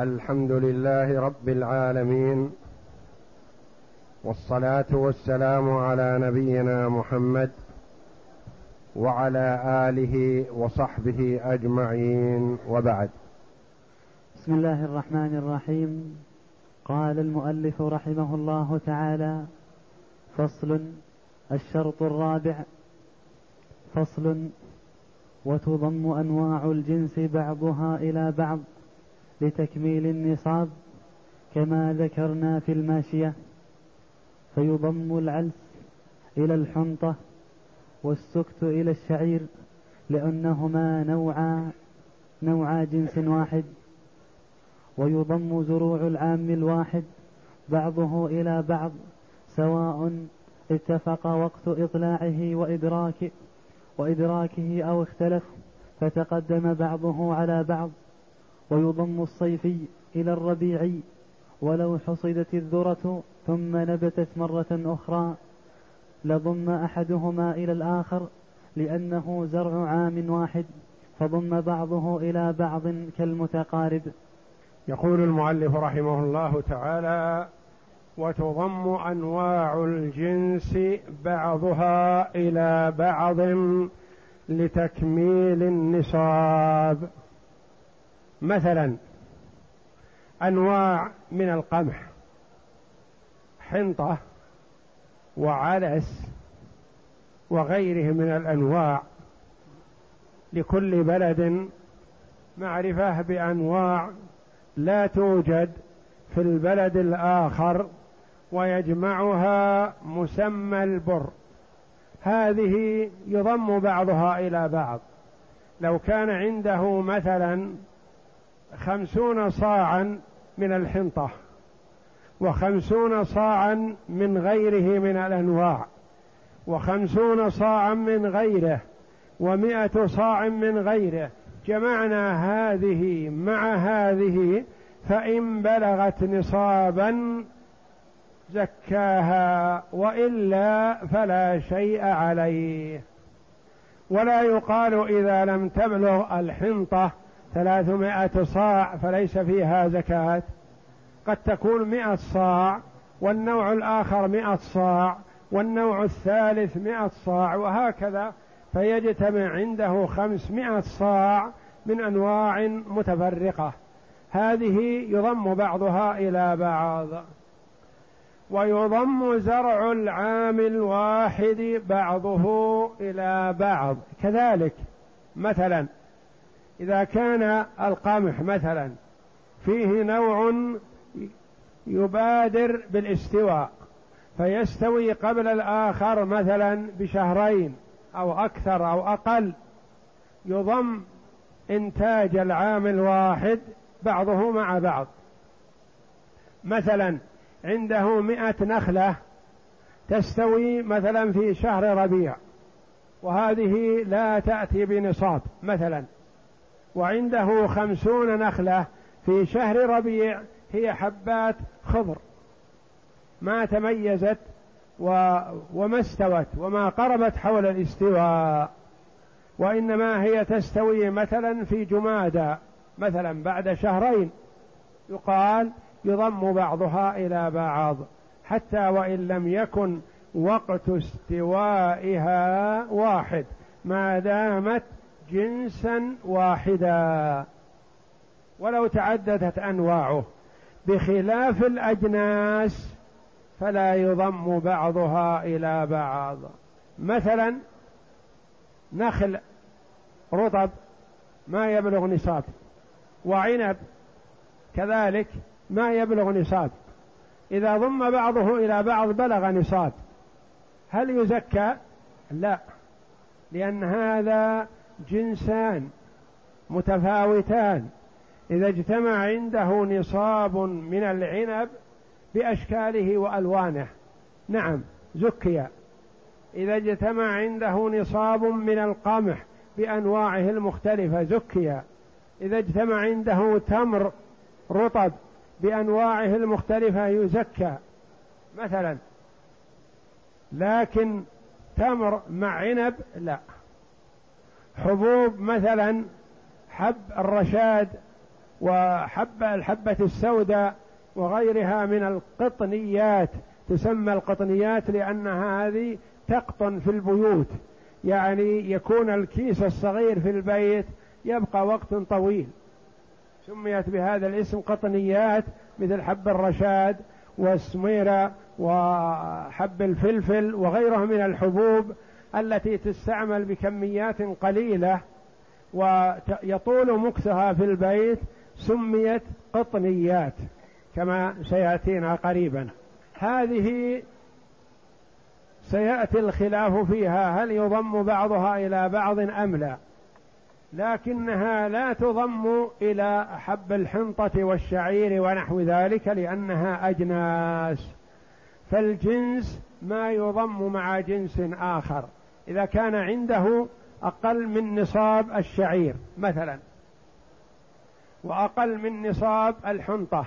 الحمد لله رب العالمين والصلاة والسلام على نبينا محمد وعلى آله وصحبه أجمعين وبعد. بسم الله الرحمن الرحيم. قال المؤلف رحمه الله تعالى فصل الشرط الرابع. فصل وتضم أنواع الجنس بعضها إلى بعض. لتكميل النصاب كما ذكرنا في الماشية فيضم العلس إلى الحنطة والسكت إلى الشعير لأنهما نوعا نوعا جنس واحد. ويضم زروع العام الواحد بعضه إلى بعض سواء اتفق وقت إطلاعه وإدراكه وإدراكه أو اختلف فتقدم بعضه على بعض. ويضم الصيفي إلى الربيعي ولو حصدت الذرة ثم نبتت مرة أخرى لضم أحدهما إلى الآخر لأنه زرع عام واحد فضم بعضه إلى بعض كالمتقارب. يقول المؤلف رحمه الله تعالى وتضم أنواع الجنس بعضها إلى بعض لتكميل النصاب. مثلا أنواع من القمح حنطة وعدس وغيره من الأنواع لكل بلد معرفة بأنواع لا توجد في البلد الآخر ويجمعها مسمى البر. هذه يضم بعضها إلى بعض. لو كان عنده مثلا خمسون صاعا من الحنطة وخمسون صاعا من غيره من الأنواع وخمسون صاعا من غيره ومائة صاع من غيره. جمعنا هذه مع هذه فإن بلغت نصابا زكاها وإلا فلا شيء عليه. ولا يقال إذا لم تبلغ الحنطة ثلاثمائة صاع فليس فيها زكاة. قد تكون مائه صاع والنوع الآخر مائة صاع والنوع الثالث مائة صاع وهكذا فيجتمع عنده خمسمائة صاع من أنواع متفرقة. هذه يضم بعضها إلى بعض. ويضم زرع العام الواحد بعضه إلى بعض. كذلك مثلا إذا كان القمح مثلا فيه نوع يبادر بالاستواء فيستوي قبل الآخر مثلا بشهرين أو أكثر أو أقل. يضم إنتاج العام الواحد بعضه مع بعض. مثلا عنده مئة نخلة تستوي مثلا في شهر ربيع وهذه لا تأتي بنصاب مثلا. وعنده خمسون نخلة في شهر ربيع هي حبات خضر. ما تميزت و... وما استوت وما قربت حول الاستواء. وإنما هي تستوي مثلا في جمادى مثلا بعد شهرين. يقال يضم بعضها إلى بعض حتى وإن لم يكن وقت استوائها واحد. ما دامت جنسا واحدا ولو تعددت أنواعه. بخلاف الأجناس فلا يضم بعضها إلى بعض. مثلا نخل رطب ما يبلغ نصاب وعنب كذلك ما يبلغ نصاب. إذا ضم بعضه إلى بعض بلغ نصاب. هل يزكى؟ لا لأن هذا جنسان متفاوتان. إذا اجتمع عنده نصاب من العنب بأشكاله وألوانه. نعم زكي. إذا اجتمع عنده نصاب من القمح بأنواعه المختلفة زكي. إذا اجتمع عنده تمر رطب بأنواعه المختلفة يزكى. مثلا لكن تمر مع عنب لا. حبوب مثلا حب الرشاد وحب الحبة السوداء وغيرها من القطنيات. تسمى القطنيات لأن هذه تقطن في البيوت. يعني يكون الكيس الصغير في البيت يبقى وقت طويل. سميت بهذا الاسم قطنيات مثل حب الرشاد والسميرة وحب الفلفل وغيرها من الحبوب. التي تستعمل بكميات قليلة ويطول مكثها في البيت سميت قطنيات كما سيأتينا قريبا. هذه سيأتي الخلاف فيها هل يضم بعضها إلى بعض أم لا؟ لكنها لا تضم إلى حب الحنطة والشعير ونحو ذلك لأنها أجناس. فالجنس ما يضم مع جنس آخر. إذا كان عنده أقل من نصاب الشعير مثلا وأقل من نصاب الحنطة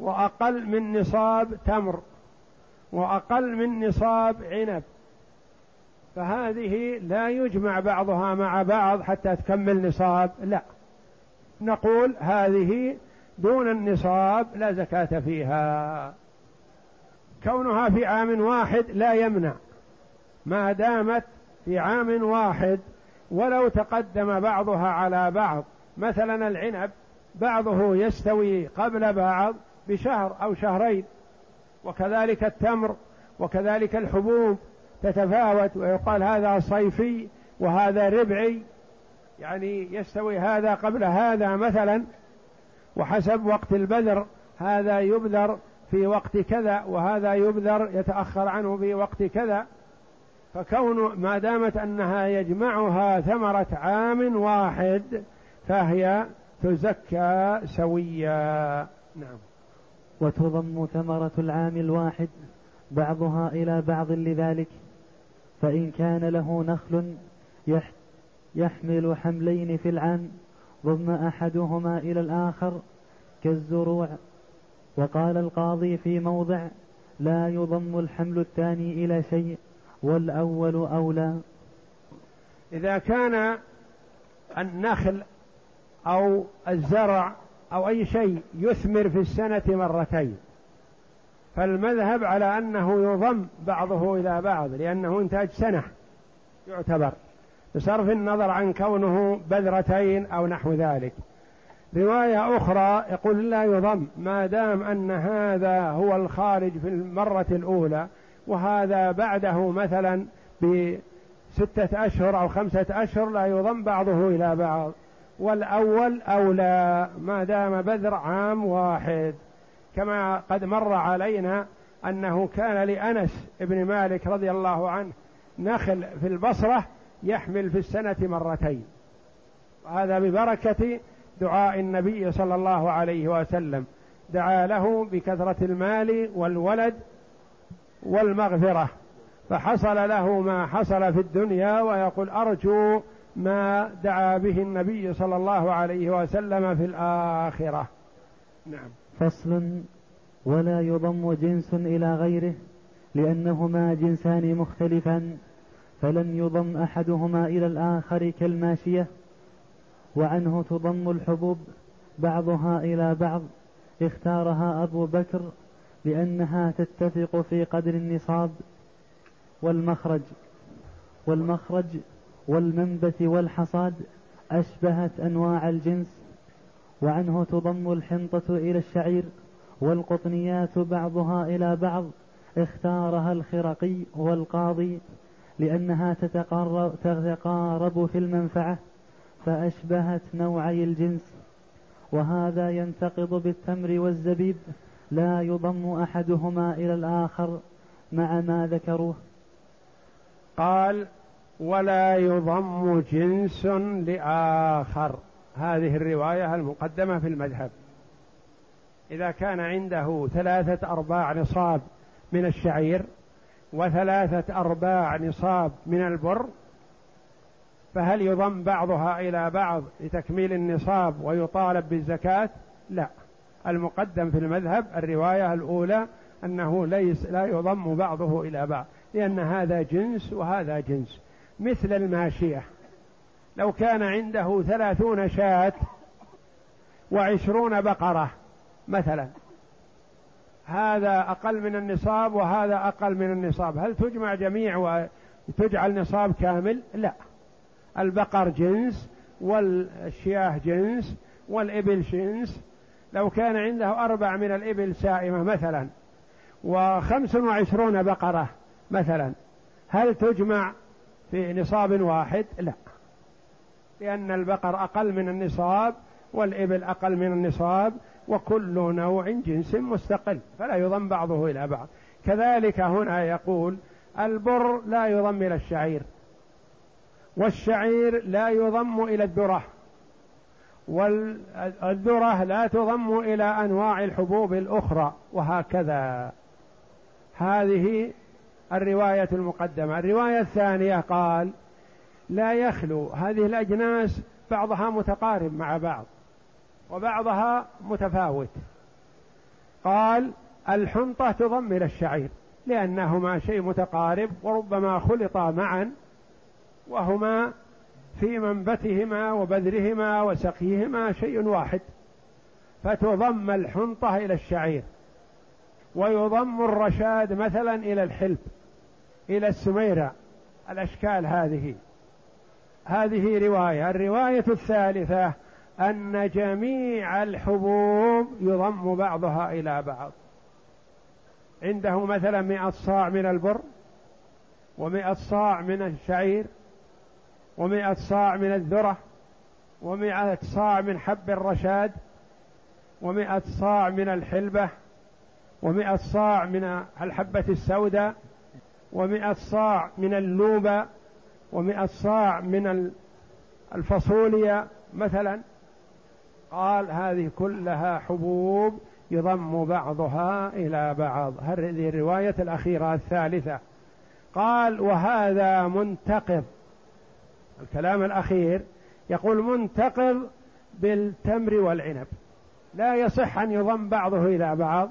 وأقل من نصاب تمر وأقل من نصاب عنب فهذه لا يجمع بعضها مع بعض حتى تكمل نصاب لا. نقول هذه دون النصاب لا زكاة فيها. كونها في عام واحد لا يمنع. ما دامت في عام واحد ولو تقدم بعضها على بعض. مثلا العنب بعضه يستوي قبل بعض بشهر أو شهرين وكذلك التمر وكذلك الحبوب تتفاوت ويقال هذا صيفي وهذا ربعي يعني يستوي هذا قبل هذا مثلا وحسب وقت البذر هذا يبذر في وقت كذا وهذا يبذر يتأخر عنه في وقت كذا. فكون ما دامت أنها يجمعها ثمرة عام واحد فهي تزكى سويا. نعم. وتضم ثمرة العام الواحد بعضها إلى بعض لذلك فإن كان له نخل يحمل حملين في العام ضم أحدهما إلى الآخر كالزروع. وقال القاضي في موضع لا يضم الحمل الثاني إلى شيء والأول أولى. إذا كان النخل أو الزرع أو أي شيء يثمر في السنة مرتين فالمذهب على أنه يضم بعضه إلى بعض لأنه إنتاج سنة يعتبر بصرف النظر عن كونه بذرتين أو نحو ذلك. رواية أخرى يقول لا يضم ما دام أن هذا هو الخارج في المرة الأولى وهذا بعده مثلا بستة أشهر أو خمسة أشهر لا يضم بعضه إلى بعض. والأول أولى ما دام بذر عام واحد. كما قد مر علينا أنه كان لأنس بن مالك رضي الله عنه نخل في البصرة يحمل في السنة مرتين. هذا ببركة دعاء النبي صلى الله عليه وسلم. دعا له بكثرة المال والولد والمغفرة فحصل له ما حصل في الدنيا ويقول أرجو ما دعا به النبي صلى الله عليه وسلم في الآخرة. نعم. فصل ولا يضم جنس إلى غيره لأنهما جنسان مختلفان فلم يضم أحدهما إلى الآخر كالماشية وعنه تضم الحبوب بعضها إلى بعض اختارها أبو بكر لأنها تتفق في قدر النصاب والمخرج والمخرج والمنبت والحصاد أشبهت أنواع الجنس وعنه تضم الحنطة إلى الشعير والقطنيات بعضها إلى بعض اختارها الخرقي والقاضي لأنها تتقارب, تتقارب في المنفعة فأشبهت نوعي الجنس وهذا ينتقض بالتمر والزبيب لا يضم أحدهما إلى الآخر مع ما ذكروه. قال ولا يضم جنس لآخر. هذه الرواية المقدمة في المذهب. إذا كان عنده ثلاثة أرباع نصاب من الشعير وثلاثة أرباع نصاب من البر فهل يضم بعضها إلى بعض لتكميل النصاب ويطالب بالزكاة؟ لا. المقدم في المذهب الرواية الأولى أنه ليس لا يضم بعضه إلى بعض لأن هذا جنس وهذا جنس. مثل الماشية. لو كان عنده ثلاثون شاة وعشرون بقرة مثلا هذا أقل من النصاب وهذا أقل من النصاب. هل تجمع جميع وتجعل نصاب كامل؟ لا. البقر جنس والشياه جنس والإبل جنس لو كان عنده أربع من الإبل سائمة مثلا وخمس وعشرون بقرة مثلا هل تجمع في نصاب واحد؟ لا. لأن البقر أقل من النصاب والإبل أقل من النصاب وكل نوع جنس مستقل فلا يضم بعضه إلى بعض. كذلك هنا يقول البر لا يضم إلى الشعير والشعير لا يضم إلى الذرة. والذرة لا تضم إلى أنواع الحبوب الأخرى وهكذا. هذه الرواية المقدمة. الرواية الثانية قال لا يخلو هذه الأجناس بعضها متقارب مع بعض وبعضها متفاوت. قال الحنطة تضم إلى الشعير لأنهما شيء متقارب وربما خلطا معا وهما في منبتهما وبذرهما وسقيهما شيء واحد فتضم الحنطة إلى الشعير ويضم الرشاد مثلا إلى الحلب إلى السميرة. الأشكال هذه. هذه رواية. الرواية الثالثة أن جميع الحبوب يضم بعضها إلى بعض. عنده مثلا مئة صاع من البر ومئة صاع من الشعير ومئة صاع من الذرة ومئة صاع من حب الرشاد ومئة صاع من الحلبة ومئة صاع من الحبة السوداء ومئة صاع من اللوبة ومئة صاع من الفاصوليا مثلا. قال هذه كلها حبوب يضم بعضها إلى بعض. هذه الرواية الأخيرة الثالثة. قال وهذا منتقض. الكلام الأخير يقول منتقض بالتمر والعنب. لا يصح أن يضم بعضه إلى بعض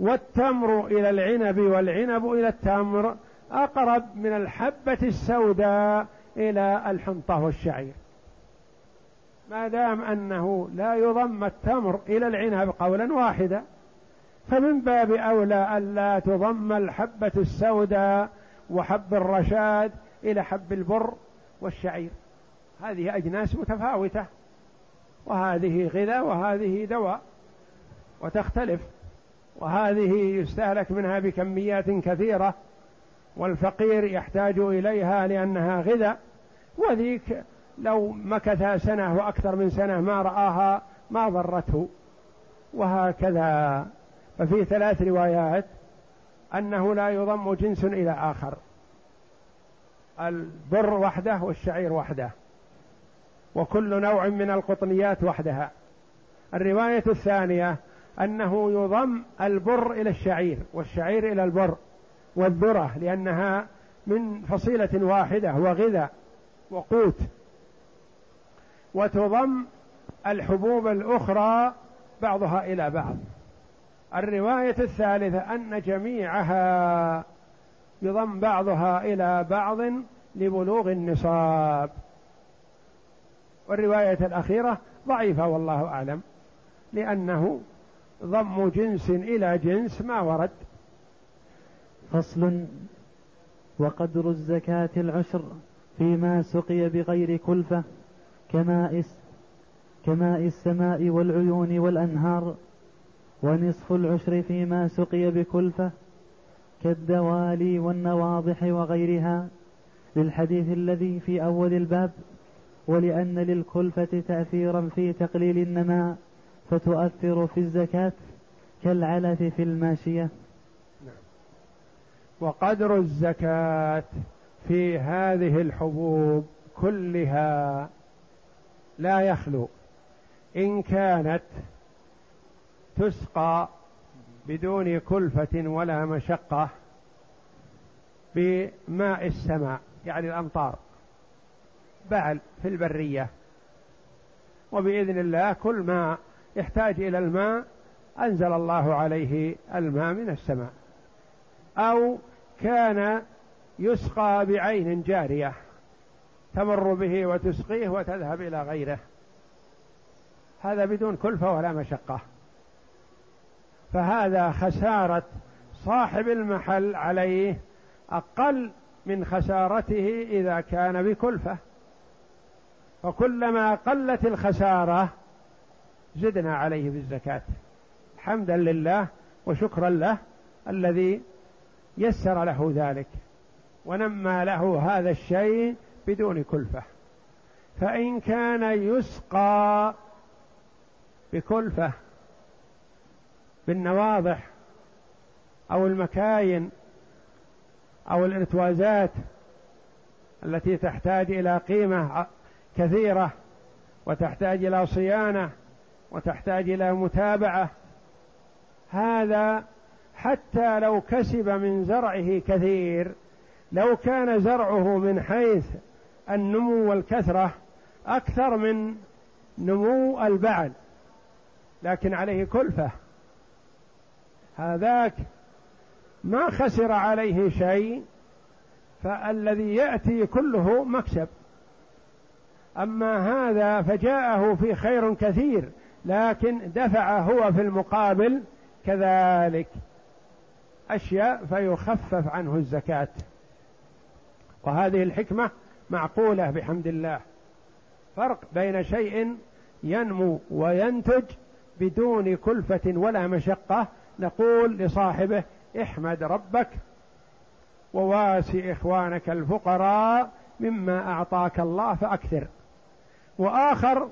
والتمر إلى العنب والعنب إلى التمر أقرب من الحبة السوداء إلى الحنطة والشعير. ما دام أنه لا يضم التمر إلى العنب قولا واحدا فمن باب أولى ألا تضم الحبة السوداء وحب الرشاد إلى حب البر والشعير. هذه أجناس متفاوتة. وهذه غذاء وهذه دواء. وتختلف. وهذه يستهلك منها بكميات كثيرة. والفقير يحتاج إليها لأنها غذاء. وذيك لو مكث سنة وأكثر من سنة ما رآها ما ضرته. وهكذا. ففي ثلاث روايات أنه لا يضم جنس إلى آخر. البر وحده والشعير وحده. وكل نوع من القطنيات وحدها. الرواية الثانية أنه يضم البر إلى الشعير والشعير إلى البر والذرة لأنها من فصيلة واحدة وغذاء وقوت. وتضم الحبوب الأخرى بعضها إلى بعض. الرواية الثالثة أن جميعها يضم بعضها إلى بعض لبلوغ النصاب. والرواية الأخيرة ضعيفة والله أعلم لأنه ضم جنس إلى جنس ما ورد. فصل وقدر الزكاة العشر فيما سقي بغير كلفة كماء كماء السماء والعيون والأنهار ونصف العشر فيما سقي بكلفة كالدوالي والنواضح وغيرها للحديث الذي في أول الباب ولأن للكلفة تأثيرا في تقليل النماء فتؤثر في الزكاة كالعلف في الماشية نعم. وقدر الزكاة في هذه الحبوب كلها لا يخلو إن كانت تسقى بدون كلفة ولا مشقة بماء السماء يعني الأمطار. بعل في البرية. وبإذن الله كل ما يحتاج إلى الماء أنزل الله عليه الماء من السماء. أو كان يسقى بعين جارية تمر به وتسقيه وتذهب إلى غيره. هذا بدون كلفة ولا مشقة. فهذا خسارة صاحب المحل عليه أقل من خسارته إذا كان بكلفة. فكلما قلت الخسارة زدنا عليه بالزكاة. حمدا لله وشكرا له الذي يسر له ذلك ونمى له هذا الشيء بدون كلفة. فإن كان يسقى بكلفة بالنواضح أو المكاين أو الإرتوازات التي تحتاج إلى قيمة كثيرة وتحتاج إلى صيانة وتحتاج إلى متابعة. هذا حتى لو كسب من زرعه كثير لو كان زرعه من حيث النمو والكثرة أكثر من نمو البعل لكن عليه كلفة. هذاك ما خسر عليه شيء فالذي يأتي كله مكسب. أما هذا فجاءه في خير كثير لكن دفع هو في المقابل كذلك. أشياء فيخفف عنه الزكاة. وهذه الحكمة معقولة بحمد الله. فرق بين شيء ينمو وينتج بدون كلفة ولا مشقة نقول لصاحبه احمد ربك وواسي إخوانك الفقراء مما أعطاك الله فأكثر. وآخر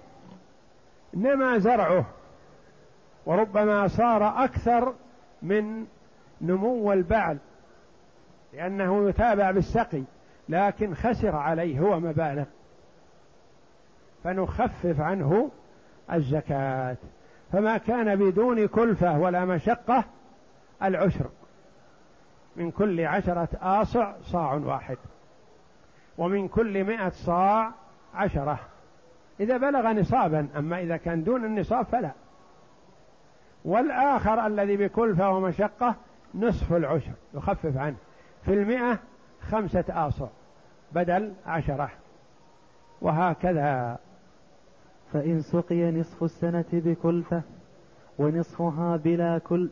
نما زرعه وربما صار أكثر من نمو البعل لأنه يتابع بالسقي لكن خسر عليه هو مبالغ. فنخفف عنه الزكاة. فما كان بدون كلفة ولا مشقة العشر. من كل عشرة آصع صاع واحد. ومن كل مئة صاع عشرة. إذا بلغ نصابا أما إذا كان دون النصاب فلا. والآخر الذي بكلفة ومشقة نصف العشر. يخفف عنه. في المئة خمسة آصع بدل عشرة. وهكذا. فإن سقي نصف السنة بكلفة ونصفها بلا كل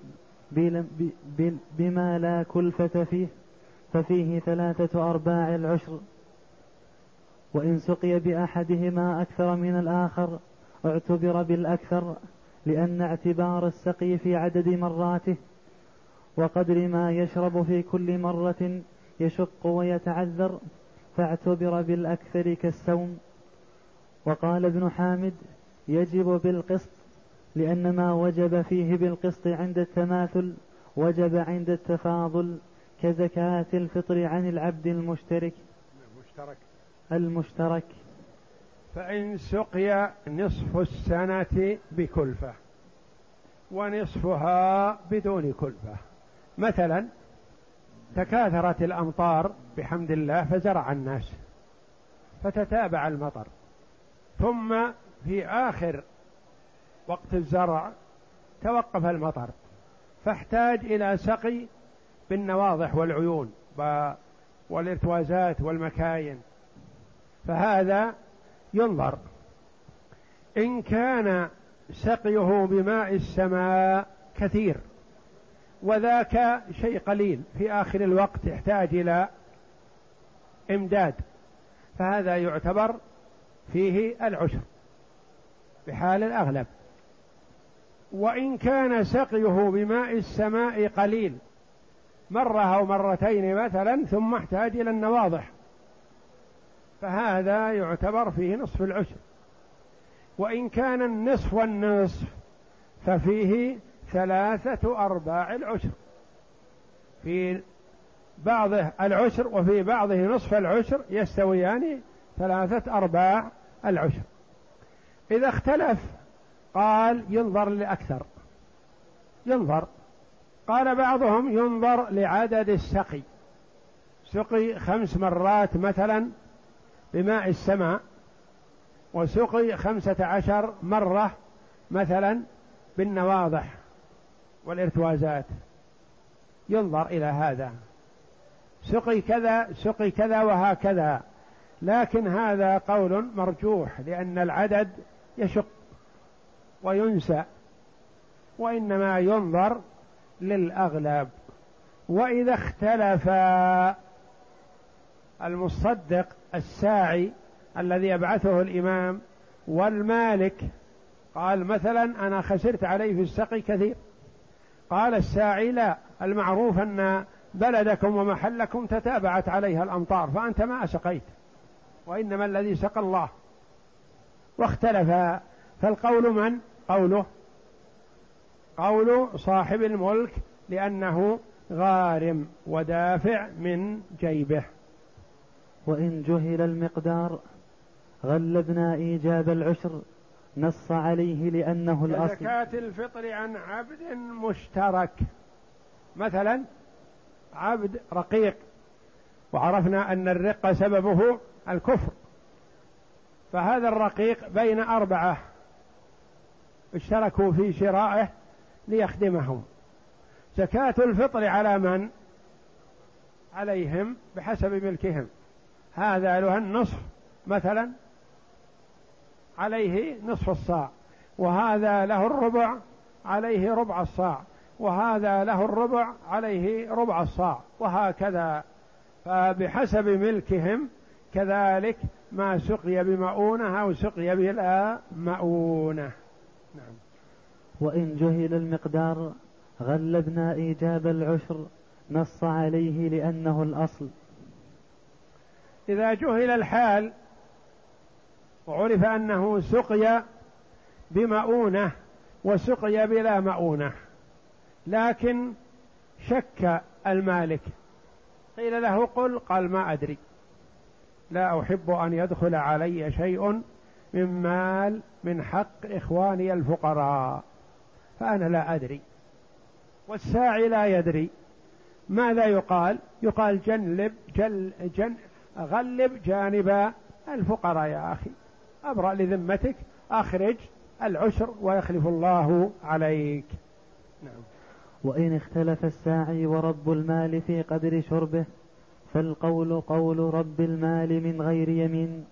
بلا بما لا كلفة فيه ففيه ثلاثة أرباع العشر. وإن سقي بأحدهما أكثر من الآخر اعتبر بالأكثر لأن اعتبار السقي في عدد مراته وقدر ما يشرب في كل مرة يشق ويتعذر فاعتبر بالأكثر كالسوم. وقال ابن حامد يجب بالقسط لأن ما وجب فيه بالقسط عند التماثل وجب عند التفاضل كزكاة الفطر عن العبد المشترك. المشترك. المشترك. فإن سقي نصف السنة بكلفة ونصفها بدون كلفة. مثلا تكاثرت الأمطار بحمد الله فزرع الناس فتتابع المطر. ثم في آخر وقت الزرع توقف المطر فاحتاج إلى سقي بالنواضح والعيون والإرتوازات والمكاين. فهذا ينظر. إن كان سقيه بماء السماء كثير وذاك شيء قليل في آخر الوقت يحتاج إلى إمداد فهذا يعتبر فيه العشر بحال الأغلب. وإن كان سقيه بماء السماء قليل مرة أو مرتين مثلا ثم احتاج إلى النواضح. فهذا يعتبر فيه نصف العشر. وإن كان النصف والنصف ففيه ثلاثة أرباع العشر. في بعضه العشر وفي بعضه نصف العشر يستويان ثلاثة أرباع العشر. إذا اختلف قال ينظر لأكثر ينظر. قال بعضهم ينظر لعدد السقي. سقي خمس مرات مثلا بماء السماء وسقي خمسة عشر مرة مثلا بالنواضح والإرتوازات. ينظر إلى هذا. سقي كذا سقي كذا وهكذا. لكن هذا قول مرجوح لأن العدد يشق وينسى وإنما ينظر للأغلب. وإذا اختلف المصدق الساعي الذي يبعثه الإمام والمالك قال مثلا أنا خسرت عليه في السقي كثير. قال الساعي لا المعروف أن بلدكم ومحلكم تتابعت عليها الأمطار فأنت ما سقيت. وإنما الذي سقى الله. واختلف فالقول من؟ قوله قول صاحب الملك لأنه غارم ودافع من جيبه. وإن جهل المقدار غلبنا إيجاب العشر نص عليه لأنه الأصل. زكاة الفطر عن عبد مشترك. مثلا عبد رقيق وعرفنا أن الرق سببه الكفر. فهذا الرقيق بين أربعة اشتركوا في شرائه ليخدمهم. زكاة الفطر على من؟ عليهم بحسب ملكهم. هذا له النصف مثلا عليه نصف الصاع. وهذا له الربع عليه ربع الصاع. وهذا له الربع عليه ربع الصاع. وهكذا. فبحسب ملكهم كذلك ما سقي بمؤونة أو سقي بلا مؤونة نعم. وإن جهل المقدار غلبنا إيجاب العشر نص عليه لأنه الأصل. إذا جهل الحال وعرف أنه سقي بمؤونة وسقي بلا مؤونة لكن شك المالك قيل له قل قال ما أدري. لا أحب أن يدخل علي شيء من مال من حق إخواني الفقراء فأنا لا أدري. والساعي لا يدري. ماذا يقال؟ يقال جنب جل جن غلب جانب الفقراء يا أخي. أبرأ لذمتك أخرج العشر ويخلف الله عليك. نعم. وإن اختلف الساعي ورب المال في قدر شربه فالقول قول رب المال من غير يمين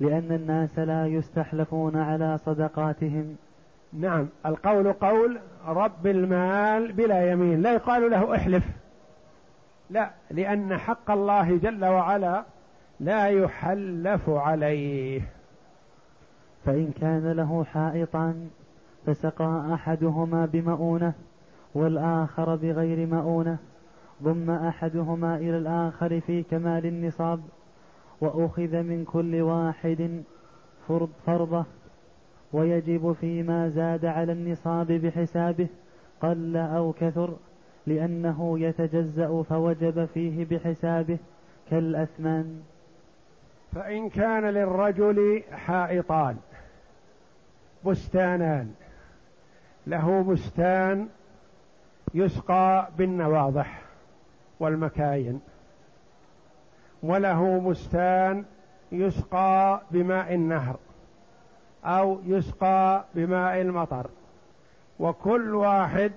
لأن الناس لا يستحلفون على صدقاتهم. نعم القول قول رب المال بلا يمين لا يقال له احلف. لا لأن حق الله جل وعلا لا يحلف عليه. فإن كان له حائطان فسقى أحدهما بمؤونة والآخر بغير مؤونة. ضم أحدهما إلى الآخر في كمال النصاب وأخذ من كل واحد فرض فرضة ويجب فيما زاد على النصاب بحسابه قل أو كثر لأنه يتجزأ فوجب فيه بحسابه كالأثمان. فإن كان للرجل حائطان بستانان له بستان يسقى بالنواضح. والمكاين. وله بستان يسقى بماء النهر أو يسقى بماء المطر. وكل واحد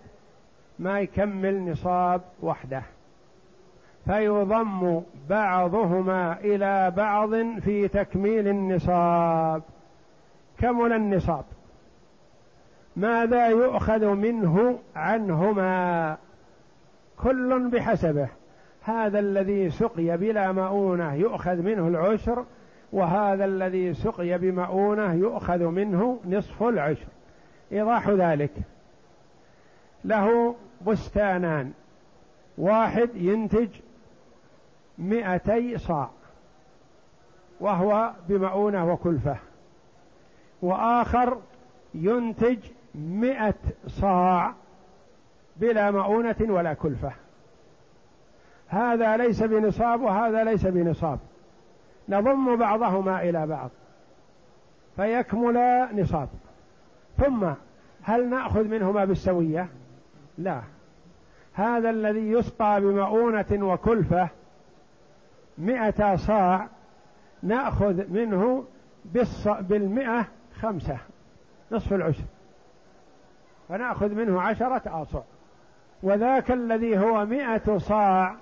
ما يكمل نصاب وحده. فيضم بعضهما إلى بعض في تكميل النصاب. كمل النصاب؟ ماذا يؤخذ منه عنهما؟ كل بحسبه. هذا الذي سقي بلا مؤونة يؤخذ منه العشر وهذا الذي سقي بمؤونة يؤخذ منه نصف العشر. إيضاح ذلك. له بستانان. واحد ينتج مئتي صاع وهو بمؤونة وكلفة. وآخر ينتج مئة صاع. بلا مؤونة ولا كلفة. هذا ليس بنصاب وهذا ليس بنصاب. نضم بعضهما إلى بعض. فيكمل نصاب. ثم هل نأخذ منهما بالسوية؟ لا. هذا الذي يسقى بمؤونة وكلفة مئة صاع نأخذ منه بالمئة خمسة نصف العشر. فنأخذ منه عشرة آصع وذاك الذي هو مئة صاع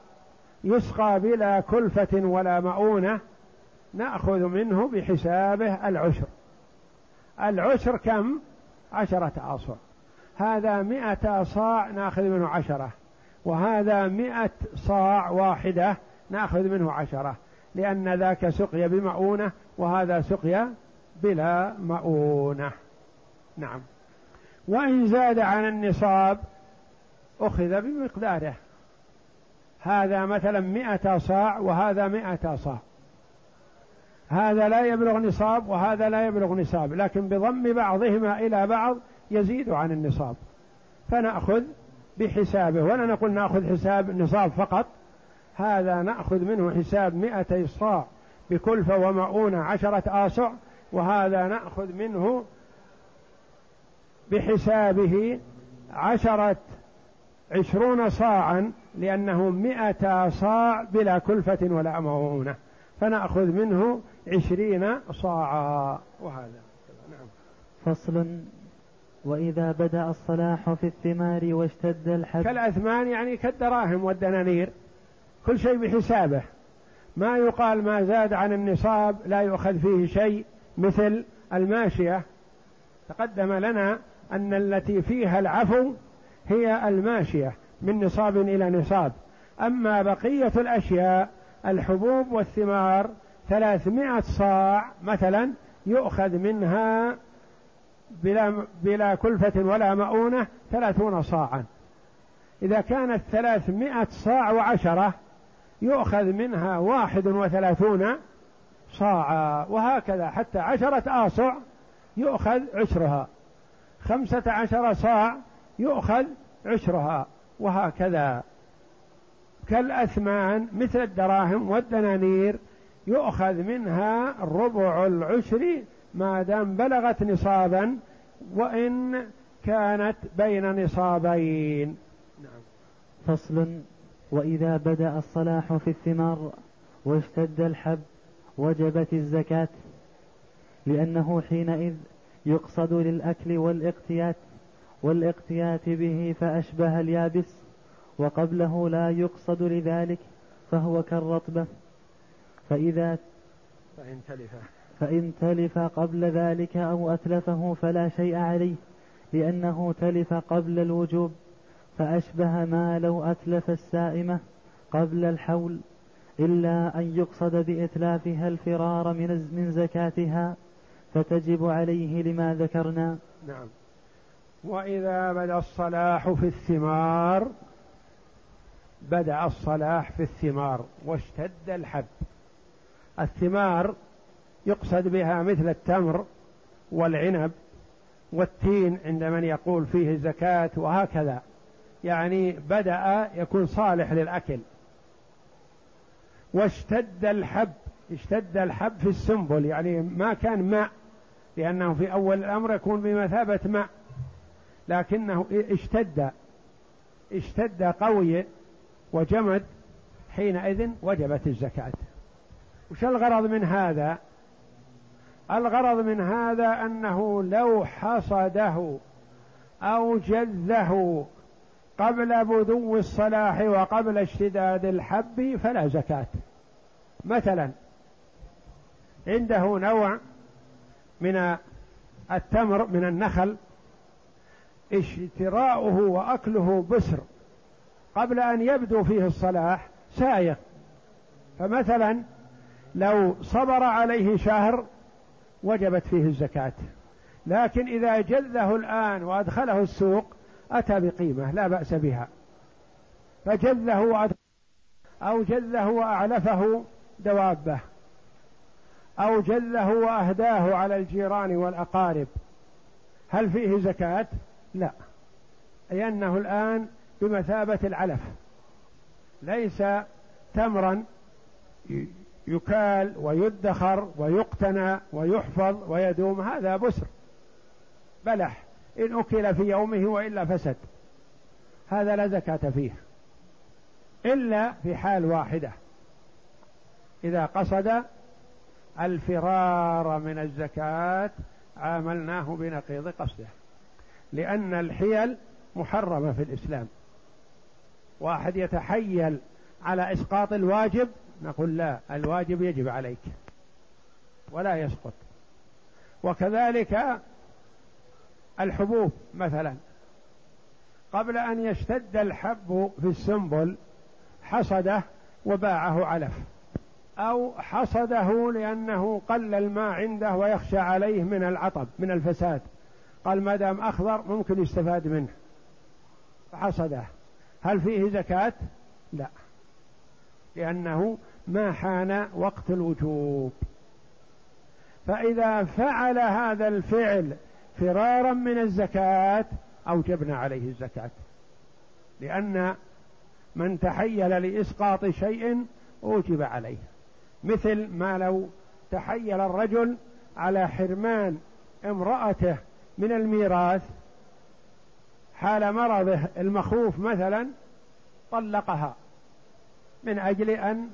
يسقى بلا كلفة ولا مؤونة نأخذ منه بحسابه العشر. العشر كم؟ عشرة آصع هذا مئة صاع نأخذ منه عشرة وهذا مئة صاع واحدة نأخذ منه عشرة لأن ذاك سقي بمؤونة وهذا سقي بلا مؤونة. نعم. وإن زاد عن النصاب أخذ بمقداره. هذا مثلا مئة صاع وهذا مئة صاع. هذا لا يبلغ نصاب وهذا لا يبلغ نصاب لكن بضم بعضهما إلى بعض يزيد عن النصاب. فنأخذ بحسابه ولا نقول نأخذ حساب نصاب فقط هذا نأخذ منه حساب مئتي صاع بكلفة ومؤونة عشرة آصع وهذا نأخذ منه بحسابه عشرة عشرون صاعا لأنه مئة صاع بلا كلفة ولا مؤونة فنأخذ منه عشرين صاعا. وهذا. نعم. فصل. وإذا بدأ الصلاح في الثمار واشتد الحب كالأثمان يعني كالدراهم والدنانير. كل شيء بحسابه. ما يقال ما زاد عن النصاب لا يؤخذ فيه شيء مثل الماشية. تقدم لنا أن التي فيها العفو هي الماشية من نصاب إلى نصاب. أما بقية الأشياء الحبوب والثمار ثلاثمائة صاع مثلا يؤخذ منها بلا, بلا كلفة ولا مؤونة ثلاثون صاعا. إذا كانت ثلاثمائة صاع وعشرة يؤخذ منها واحد وثلاثون صاعا وهكذا حتى عشرة آصع يؤخذ عشرها. خمسة عشر صاع يؤخذ عشرها وهكذا. كالأثمان مثل الدراهم والدنانير يؤخذ منها ربع العشر ما دام بلغت نصابا وإن كانت بين نصابين. نعم. فصل. وإذا بدأ الصلاح في الثمار واشتد الحب وجبت الزكاة لأنه حينئذ يقصد للأكل والاقتيات والاقتيات به فأشبه اليابس وقبله لا يقصد لذلك فهو كالرطبة. فإذا فإن تلف. فإن تلف قبل ذلك أو أتلفه فلا شيء عليه لأنه تلف قبل الوجوب فأشبه ما لو أتلف السائمة قبل الحول إلا أن يقصد بإتلافها الفرار من من زكاتها فتجب عليه لما ذكرنا. نعم. وإذا بدأ الصلاح في الثمار بدأ الصلاح في الثمار واشتد الحب. الثمار يقصد بها مثل التمر والعنب والتين عند من يقول فيه الزكاة وهكذا. يعني بدأ يكون صالح للأكل. واشتد الحب اشتد الحب في السنبل يعني ما كان ماء لأنه في أول الأمر يكون بمثابة ماء. لكنه اشتد اشتد قوي وجمد حينئذ وجبت الزكاة. وش الغرض من هذا؟ الغرض من هذا أنه لو حصده أو جذه قبل بدو الصلاح وقبل اشتداد الحب فلا زكاة. مثلا عنده نوع من التمر من النخل اشتراؤه وأكله بسر قبل أن يبدو فيه الصلاح سايق. فمثلا لو صبر عليه شهر وجبت فيه الزكاة لكن إذا جذه الآن وأدخله السوق أتى بقيمة لا بأس بها. وأدخله أو جذه وأعلفه دوابة أو جذه وأهداه على الجيران والأقارب. هل فيه زكاة؟ لا. لأنه الآن بمثابة العلف. ليس تمرا يكال ويدخر ويقتنى ويحفظ ويدوم هذا بسر. بلح إن أكل في يومه وإلا فسد. هذا لا زكاة فيه. إلا في حال واحدة. إذا قصد الفرار من الزكاة عاملناه بنقيض قصده. لأن الحيل محرمة في الإسلام. واحد يتحيل على إسقاط الواجب نقول لا الواجب يجب عليك ولا يسقط. وكذلك الحبوب مثلا. قبل أن يشتد الحب في السنبل حصده وباعه علف أو حصده لأنه قل الماء عنده ويخشى عليه من العطب من الفساد. قال ما دام أخضر ممكن يستفاد منه. فحصده. هل فيه زكاة؟ لا. لأنه ما حان وقت الوجوب. فإذا فعل هذا الفعل فرارا من الزكاة أوجبنا عليه الزكاة. لأن من تحيل لإسقاط شيء أوجب عليه. مثل ما لو تحيل الرجل على حرمان امرأته من الميراث حال مرضه المخوف مثلا طلقها من أجل أن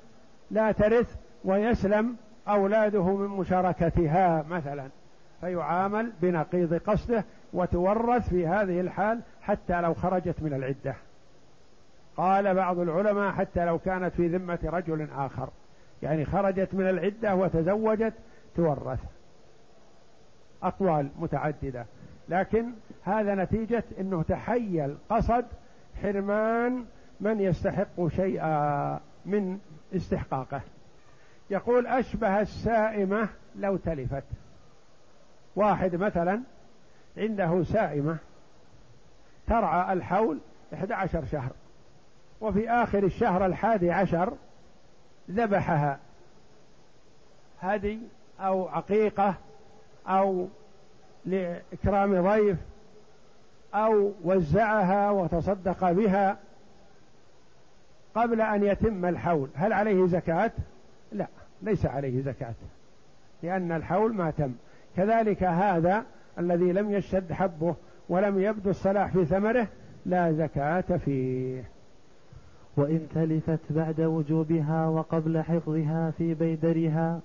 لا ترث ويسلم أولاده من مشاركتها مثلا. فيعامل بنقيض قصده وتورث في هذه الحال حتى لو خرجت من العدة. قال بعض العلماء حتى لو كانت في ذمة رجل آخر. يعني خرجت من العدة وتزوجت تورث. أقوال متعددة. لكن هذا نتيجة أنه تحيل قصد حرمان من يستحق شيئا من استحقاقه. يقول أشبه السائمة لو تلفت. واحد مثلا عنده سائمة ترعى الحول 11 شهر وفي آخر الشهر الحادي عشر ذبحها. هدي أو عقيقة أو لإكرام ضيف أو وزعها وتصدق بها قبل أن يتم الحول. هل عليه زكاة؟ لا ليس عليه زكاة لأن الحول ما تم. كذلك هذا الذي لم يشتد حبه ولم يبدو الصلاح في ثمره لا زكاة فيه. وإن تلفت بعد وجوبها وقبل حفظها في بيدرها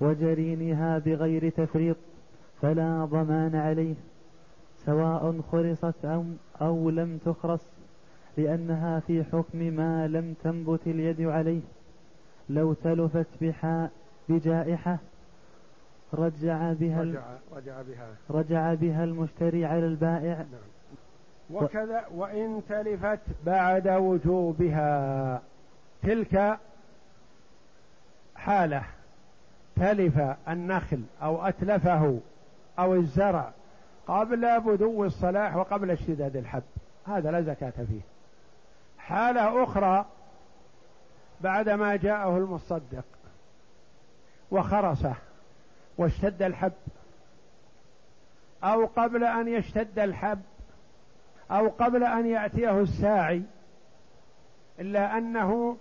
وجرينها بغير تفريط فلا ضمان عليه سواء خرصت أو, أو لم تخرص لأنها في حكم ما لم تنبت اليد عليه. لو تلفت بحاء بجائحة رجع بها رجع, رجع بها. رجع بها المشتري على البائع. نعم. وكذا وإن تلفت بعد وجوبها تلك حالة تلف النخل أو أتلفه أو الزرع قبل بدو الصلاح وقبل اشتداد الحب. هذا لا زكاة فيه. حالة أخرى بعدما جاءه المصدق وخرسه واشتد الحب أو قبل أن يشتد الحب أو قبل أن يأتيه الساعي إلا أنه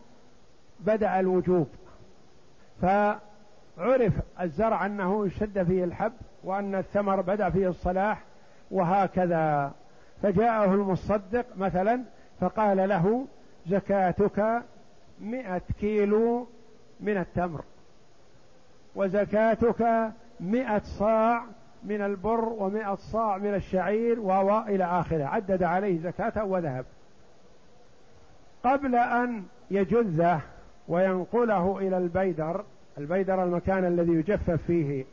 بدأ الوجوب. فعرف الزرع أنه اشتد فيه الحب وأن الثمر بدأ فيه الصلاح وهكذا. فجاءه المصدق مثلا فقال له زكاتك مئة كيلو من التمر وزكاتك مئة صاع من البر ومئة صاع من الشعير و إلى آخره. عدد عليه زكاة وذهب. قبل أن يجذه وينقله إلى البيدر البيدر المكان الذي يجفف فيه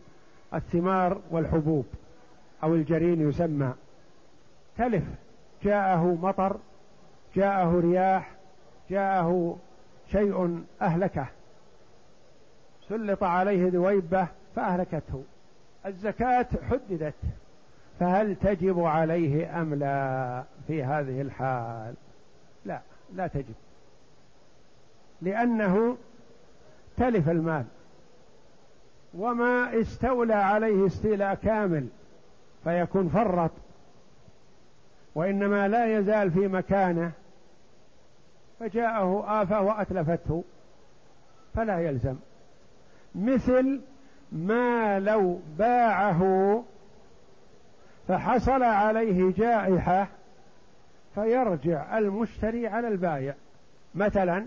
الثمار والحبوب أو الجرين يسمى. تلف. جاءه مطر جاءه رياح جاءه شيء أهلكه. سلط عليه ذويبة فأهلكته. الزكاة حددت. فهل تجب عليه أم لا في هذه الحال؟ لا لا تجب. لأنه تلف المال. وما استولى عليه استيلاء كامل فيكون فرط. وإنما لا يزال في مكانه. فجاءه آفة وأتلفته. فلا يلزم. مثل ما لو باعه فحصل عليه جائحة فيرجع المشتري على البائع. مثلا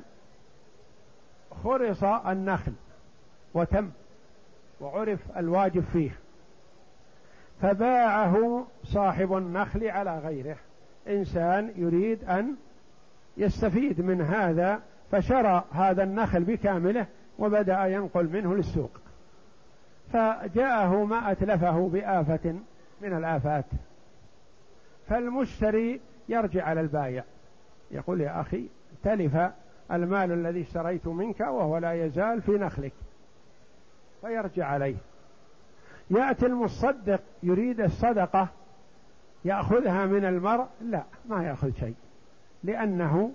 خرص النخل وتم وعرف الواجب فيه. فباعه صاحب النخل على غيره. إنسان يريد أن يستفيد من هذا فشرى هذا النخل بكامله وبدأ ينقل منه للسوق. فجاءه ما أتلفه بآفة من الآفات. فالمشتري يرجع على البايع. يقول يا أخي تلف المال الذي اشتريت منك وهو لا يزال في نخلك. فيرجع عليه. يأتي المصدق يريد الصدقة يأخذها من المرء؟ لا ما يأخذ شيء. لأنه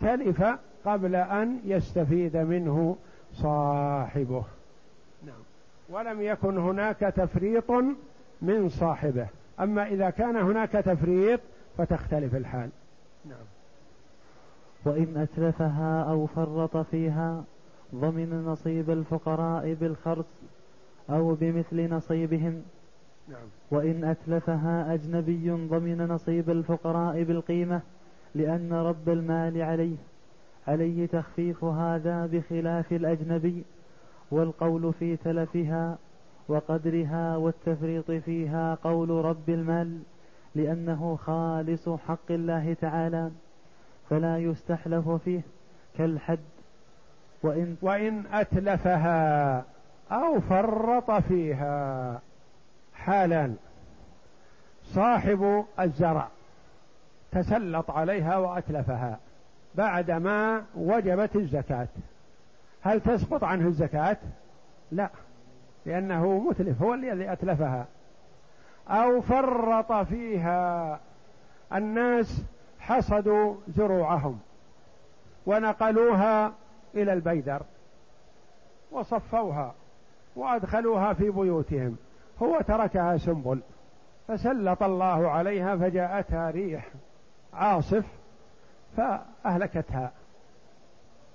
تلف قبل أن يستفيد منه صاحبه. نعم. ولم يكن هناك تفريط من صاحبه. أما إذا كان هناك تفريط فتختلف الحال. نعم. وإن أتلفها أو فرط فيها ضمن نصيب الفقراء بالخرص أو بمثل نصيبهم. نعم. وإن أتلفها أجنبي ضمن نصيب الفقراء بالقيمة لأن رب المال عليه. عليه تخفيف هذا بخلاف الأجنبي والقول في تلفها وقدرها والتفريط فيها قول رب المال لأنه خالص حق الله تعالى. فلا يستحلف فيه كالحد. وإن وإن أتلفها أو فرط فيها حالان صاحب الزرع تسلط عليها وأتلفها بعدما وجبت الزكاة. هل تسقط عنه الزكاة؟ لا لأنه متلف هو الذي أتلفها. أو فرط فيها الناس حصدوا زروعهم ونقلوها إلى البيدر وصفوها وأدخلوها في بيوتهم. هو تركها سنبل فسلط الله عليها فجاءتها ريح عاصف فأهلكتها.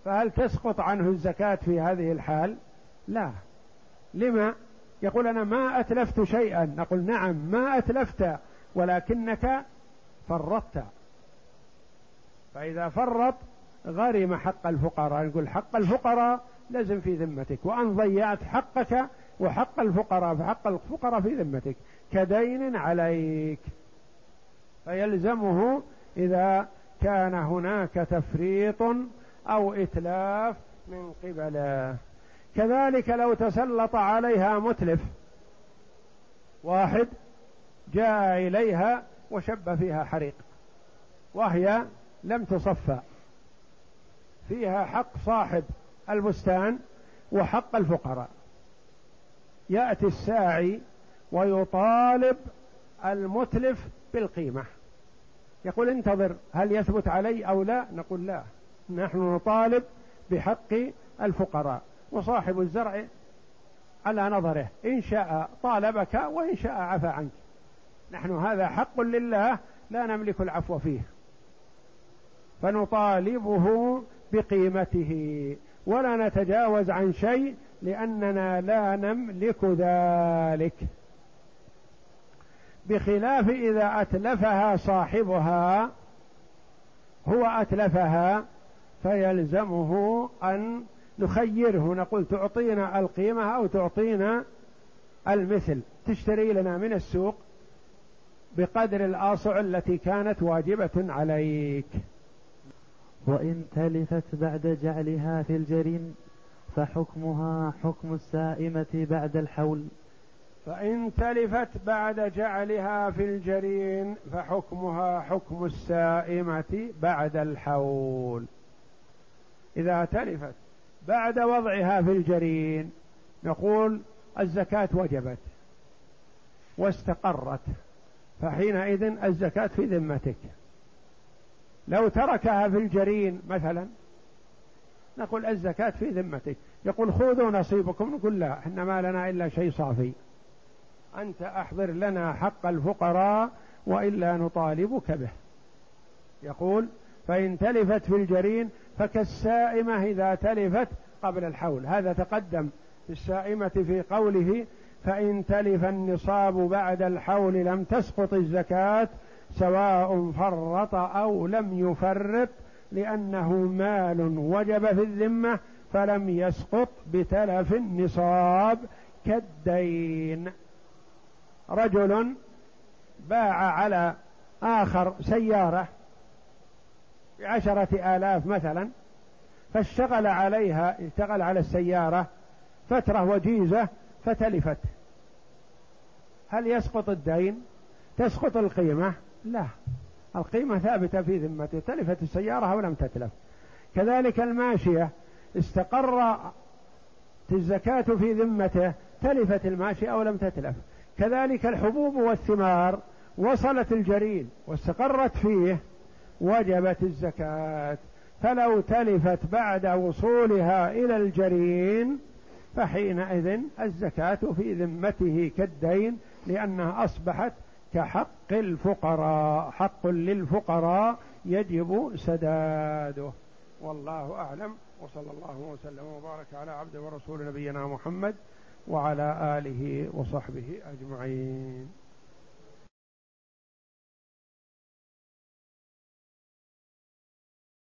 فهل تسقط عنه الزكاة في هذه الحال؟ لا. لما؟ يقول أنا ما أتلفت شيئا. نقول نعم ما أتلفت ولكنك فرطت. فإذا فرط غرم حق الفقراء نقول حق الفقراء لازم في ذمتك وأن ضيعت حقك وحق الفقراء فحق الفقراء في ذمتك كدين عليك. فيلزمه إذا كان هناك تفريط أو إتلاف من قبله. كذلك لو تسلط عليها متلف واحد جاء إليها وشب فيها حريق وهي لم تصفى. فيها حق صاحب البستان وحق الفقراء. يأتي الساعي ويطالب المتلف بالقيمة. يقول انتظر هل يثبت علي أو لا؟ نقول لا. نحن نطالب بحق الفقراء وصاحب الزرع على نظره. إن شاء طالبك وإن شاء عفى عنك. نحن هذا حق لله لا نملك العفو فيه. فنطالبه بقيمته. ولا نتجاوز عن شيء لأننا لا نملك ذلك. بخلاف إذا أتلفها صاحبها هو أتلفها فيلزمه أن نخيره. نقول تعطينا القيمة أو تعطينا المثل. تشتري لنا من السوق بقدر الآصع التي كانت واجبة عليك. وإن تلفت بعد جعلها في الجرين فحكمها حكم السائمة بعد الحول. فإن تلفت بعد جعلها في الجرين فحكمها حكم السائمة بعد الحول. إذا تلفت بعد وضعها في الجرين نقول الزكاة وجبت واستقرت فحينئذ الزكاة في ذمتك. لو تركها في الجرين مثلا نقول الزكاة في ذمتك. يقول خذوا نصيبكم نقول لا إحنا ما لنا إلا شيء صافي. أنت أحضر لنا حق الفقراء وإلا نطالبك به. يقول فإن تلفت في الجرين فكالسائمة إذا تلفت قبل الحول. هذا تقدم في السائمة في قوله فإن تلف النصاب بعد الحول لم تسقط الزكاة سواء فرط أو لم يفرط لأنه مال وجب في الذمة فلم يسقط بتلف النصاب كالدين. رجل باع على آخر سيارة بعشرة آلاف مثلا فاشتغل عليها اشتغل على السيارة فترة وجيزة فتلفت. هل يسقط الدين؟ تسقط القيمة؟ لا. القيمة ثابتة في ذمته تلفت السيارة أو لم تتلف. كذلك الماشية استقر الزكاة في ذمته تلفت الماشية أو لم تتلف. كذلك الحبوب والثمار وصلت الجرين واستقرت فيه وجبت الزكاة. فلو تلفت بعد وصولها إلى الجرين فحينئذ الزكاة في ذمته كالدين لأنها أصبحت كحق الفقراء حق للفقراء يجب سداده. والله أعلم. وصلى الله وسلم وبارك على عبد ورسول نبينا محمد وعلى آله وصحبه أجمعين.